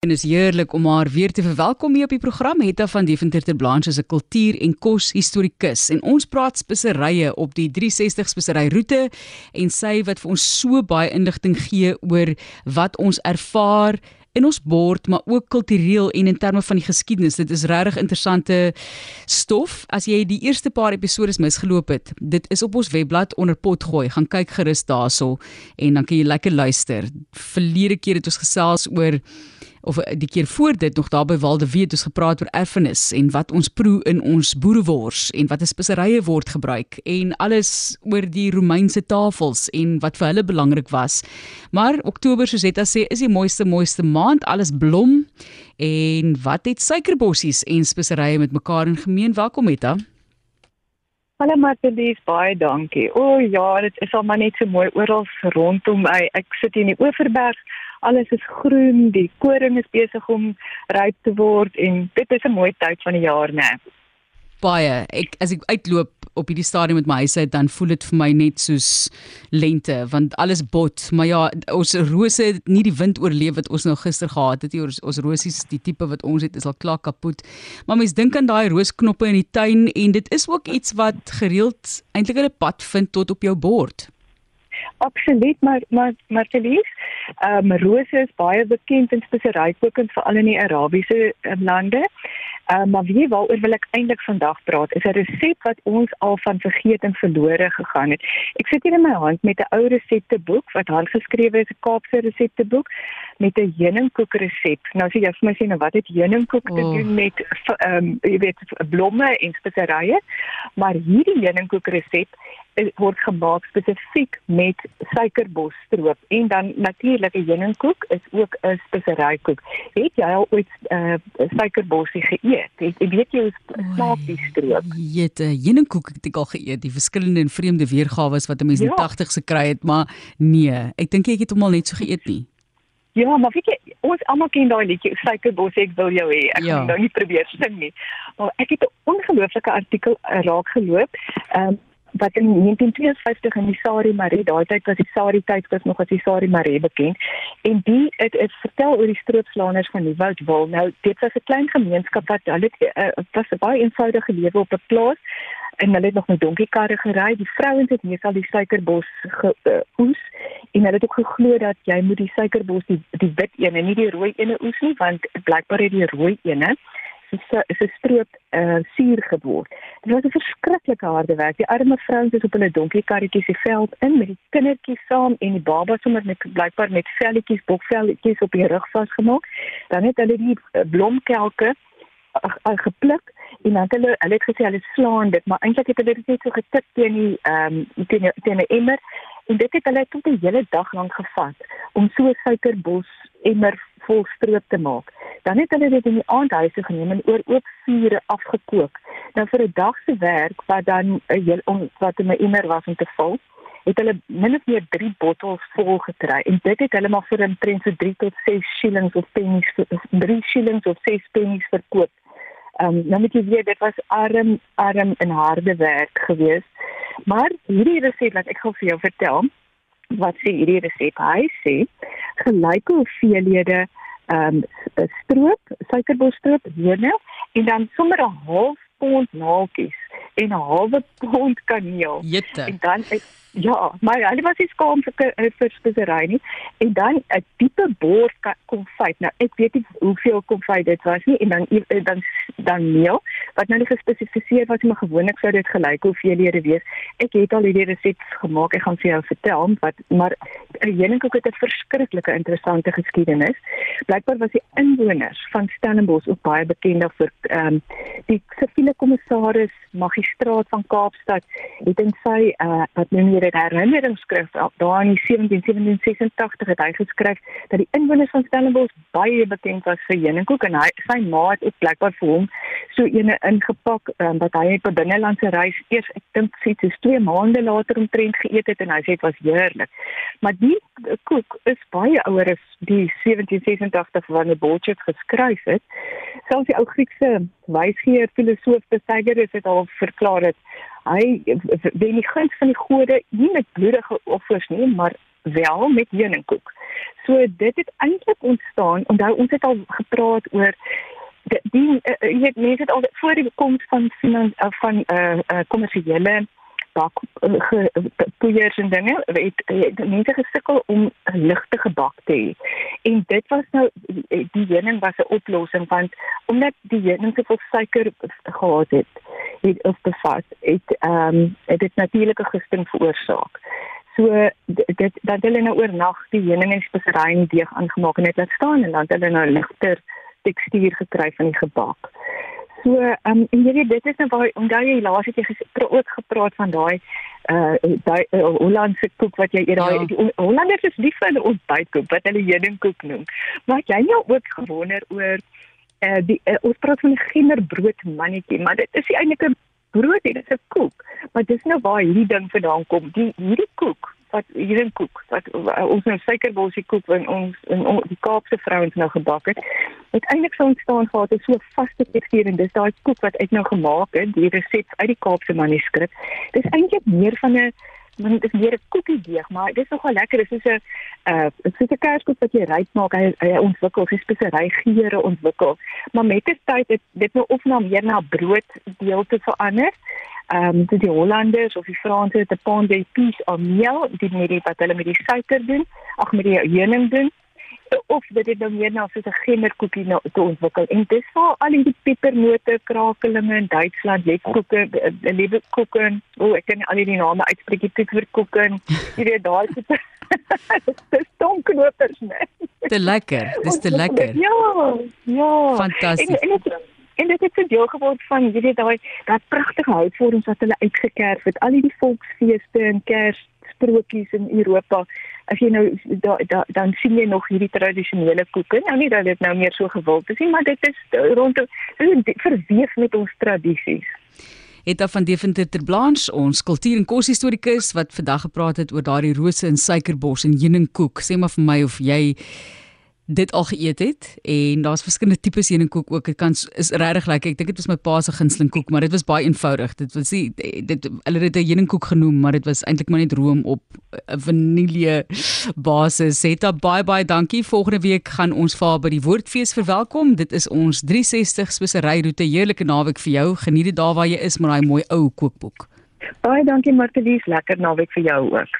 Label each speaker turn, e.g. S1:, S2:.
S1: En is heerlik om haar weer te verwelkom hier op die program Hetta van Deventer ter Blanche as 'n kultuur en kos historikus en ons praat speserye op die 360 spesery roete en sy wat vir ons so baie inligting gee oor wat ons ervaar in ons bord maar ook kultureel en in terme van die geskiedenis. Dit is regtig interessante stof. As jy die eerste paar episode misgeloop het, dit is op ons webblad onder pot gooi. Gaan kyk gerus daarso en dan kan jy lekker luister. Verlede keer het ons gesels oor of eh, die keer voor dit nog daar by Waldewee het ons gepraat oor erfenis en wat ons proe in ons boerewors en wat as speserye word gebruik en alles oor die Romeinse tafels en wat vir hulle belangrik was. Maar Oktober soos Etta sê is die mooiste mooiste maand, alles blom en wat het suikerbossies en speserye met mekaar in gemeen? Welkom Etta.
S2: Hallo Martelies, baie dankie. O ja, dit is al maar net so mooi oral rondom my. Ek sit hier in die Oeverberg alles is groen, die koring is besig om ryp te word en dit is 'n mooi tyd van die jaar, né?
S1: Baie. Ek as ek uitloop op hierdie stadium met my huis uit dan voel dit vir my net soos lente want alles bot maar ja ons rose het nie die wind oorleef wat ons nou gister gehad het ons ons rosies die tipe wat ons het is al klaar kapot maar mens dink aan daai roosknoppe in die tuin en dit is ook iets wat gereeld eintlik 'n pad vind tot op jou bord
S2: Absoluut maar maar maar Felies Ehm um, rose is baie bekend in speserykokend veral in die Arabiese um, lande. Um, maar wie waaroor wil ek eintlik vandag praat is 'n resep wat ons al van vergeet en verlore gegaan het. Ek sit hier in my hand met 'n ou resepteboek wat handgeskrewe is, 'n Kaapse resepteboek met 'n heuningkoek resep. Nou as jy vir my sê nou wat het heuningkoek te oh. doen met ehm um, jy weet blomme en speserye? Maar hierdie heuningkoek resep word gemaak spesifiek met suikerbostroop en dan natuurlik 'n heuningkoek is ook 'n speserykoek. Het jy al ooit 'n uh, suikerbossie geëet? Het, weet jy hoe smaak die stroop?
S1: Jette, heuningkoek het ek al geëet, die verskillende en vreemde weergawe wat 'n mens in ja. die 80's gekry het, maar nee, ek dink ek het hom al net so geëet nie.
S2: Ja, maar weet jy, ons almal ken daai liedjie Suikerbos ek wil jou hê. Ek ja. gaan nou nie probeer sing nie. Maar ek het 'n ongelooflike artikel uh, raak geloop. Ehm um, wat in 1952 in die Sari Marie, daai tyd was die Sari tyd was nog as die Sari Marie bekend. En die het het vertel oor die stroopslaaners van die Woudwil. Nou dit was 'n klein gemeenskap wat hulle uh, was 'n baie eenvoudige lewe op 'n plaas en hulle het nog met donkiekarre gery. Die vrouens het meestal die suikerbos geoes uh, en hulle het ook geglo dat jy moet die suikerbos die die wit een en nie die rooi een oes nie want blykbaar het die rooi een se se stroop uh, suur geword. Dit was 'n verskriklike harde werk. Die arme vrouens is op hulle donkie karretjies die veld in met die kindertjies saam en die baba sommer met blykbaar met velletjies, bokvelletjies op die rug vasgemaak. Dan het hulle die uh, blomkelke uh, gepluk en dan hulle hulle het gesê hulle slaan dit, maar eintlik het hulle dit net so getik teen die ehm um, teen teen 'n emmer en dit het hulle tot 'n hele dag lank gevat om so suikerbos emmer vol stroop te maak. Dan het hulle dit in die aandhuise geneem en oor oop vure afgekook. Nou vir 'n dag se werk wat dan 'n heel om wat in my emmer was om te vul, het hulle min of meer 3 bottels vol gekry en dit het hulle maar vir 'n prent so 3 tot 6 shillings of pennies 3 shillings of 6 pennies verkoop. Ehm um, nou moet jy weet dit was arm arm en harde werk geweest. Maar hierdie resep wat ek gou vir jou vertel, wat sê hierdie resep? Hy sê gelyke hoeveelhede ehm um, stroop, suikerbostroop, honing en dan sommer 'n half pond naaltjies en 'n halwe pond kaneel.
S1: Jette.
S2: En dan Ja, maar hulle was nie skaam vir vir spesery nie. En dan 'n diepe bord konfyt. Nou ek weet nie hoeveel konfyt dit was nie en dan dan dan meel wat nou nie gespesifiseer was maar gewoonlik sou dit gelyk hoeveel lede wees. Ek het al hierdie resep gemaak. Ek gaan vir jou vertel wat maar heuningkoek het 'n verskriklike interessante geskiedenis. Blykbaar was die inwoners van Stellenbosch ook baie bekend daarvoor. Ehm um, die siviele kommissaris magistraat van Kaapstad het in sy uh, wat nou het 'n herinneringsskrif daar in 1786 het hy geskryf dat die inwoners van Stellenbosch baie bekend was vir heuningkoek en hy sy ma het ook plekbaar vir hom so ene ingepak um, wat hy op 'n binnelandse reis eers ek dink sê dit is 2 maande later omtrent geëet het en hy sê dit was heerlik. Maar die koek is baie ouer as die 1786 wanneer Boltjes geskryf het. Selfs die ou Griekse wysgeer filosoof Pythagoras het al verklaar dat hy wen die guns van die gode nie met bloedige offers nie, maar wel met heuningkoek. So dit het eintlik ontstaan. Onthou ons het al gepraat oor die, die uh, jy weet mense het al voor die koms van finans uh, van eh uh, uh, kommersiële bak poeiers en dinge het, het mense gesukkel om ligte bak te hê. En dit was nou die heuning was 'n oplossing want omdat die heuning soveel suiker gehad het, het of bevat, het ehm um, het dit natuurlike gisting veroorsaak. So dit dat hulle nou oornag die heuning en spesery in deeg aangemaak en dit laat staan en dan hulle nou ligter tekstuur gekry van die gebak. So, ehm um, en jy weet dit is nou waar onthou jy laas het jy gesê ook gepraat van daai uh daai uh, Hollandse koek wat jy eet daai ja. Hollanders is lief vir hulle ontbytkoek wat hulle heuningkoek noem. Maar jy nou ook gewonder oor uh die uh, ons praat van 'n genderbrood mannetjie, maar dit is eintlik 'n brood en dit is 'n koek. Maar dis nou waar hierdie ding vandaan kom. Die hierdie koek wat hier in koek wat uh, ons nou suikerbolsie koek in ons in ons die Kaapse vrouens nou gebak het. Het eintlik sou ontstaan gehad het so vaste tekstuur en dis daai koek wat uit nou gemaak het, die resep uit die Kaapse manuskrip. Dis eintlik meer van 'n want dit is meer 'n koekie deeg, maar dit is nogal lekker. Dit is 'n uh dit is 'n kerskoek wat jy ryp maak. Hy, hy ontwikkel sy spesery geure ontwikkel. Maar met die tyd het dit nou of na meer na brood deel te verander ehm um, die Hollanders of die Franse het 'n pond de pies of meel, dit met die wat hulle met die suiker doen, ag met die heuning doen of dit het nou meer na so 'n gemmerkoekie nou te ontwikkel. En dis waar al die pepernote, krakelinge in Duitsland, lepkoeke, lebekoeke, o, oh, ek ken al die name uitspreek, peperkoeke, jy weet daai tipe dis stonknopers, né?
S1: Te lekker, dis te lekker.
S2: Ja, ja.
S1: Fantasties. En, en het,
S2: en dit het 'n deel geword van jy weet daai daai pragtige houtvorms wat hulle uitgekerf het al die volksfeeste en kerssprokies in Europa. As jy nou da, da, dan sien jy nog hierdie tradisionele koeke. Nou nie dat dit nou meer so gewild is nie maar dit is rondom verweef met ons tradisies
S1: Eta van Deventer ter Blanche ons kultuur en koshistorikus wat vandag gepraat het oor daardie rose en suikerbos en heuningkoek. Sê maar vir my of jy dit al geëet het en daar's verskillende tipes heuningkoek ook. Dit kan is regtig lekker. Ek dink dit was my pa se gunsteling koek, maar dit was baie eenvoudig. Dit was nie dit hulle het dit 'n heuningkoek genoem, maar dit was eintlik maar net room op 'n vanille basis. Seta baie baie dankie. Volgende week gaan ons vir by die Woordfees verwelkom. Dit is ons 360 spesery roete. Heerlike naweek vir jou. Geniet dit daar waar jy is met daai mooi ou kookboek.
S2: Baie dankie Martelies. Lekker naweek vir jou ook.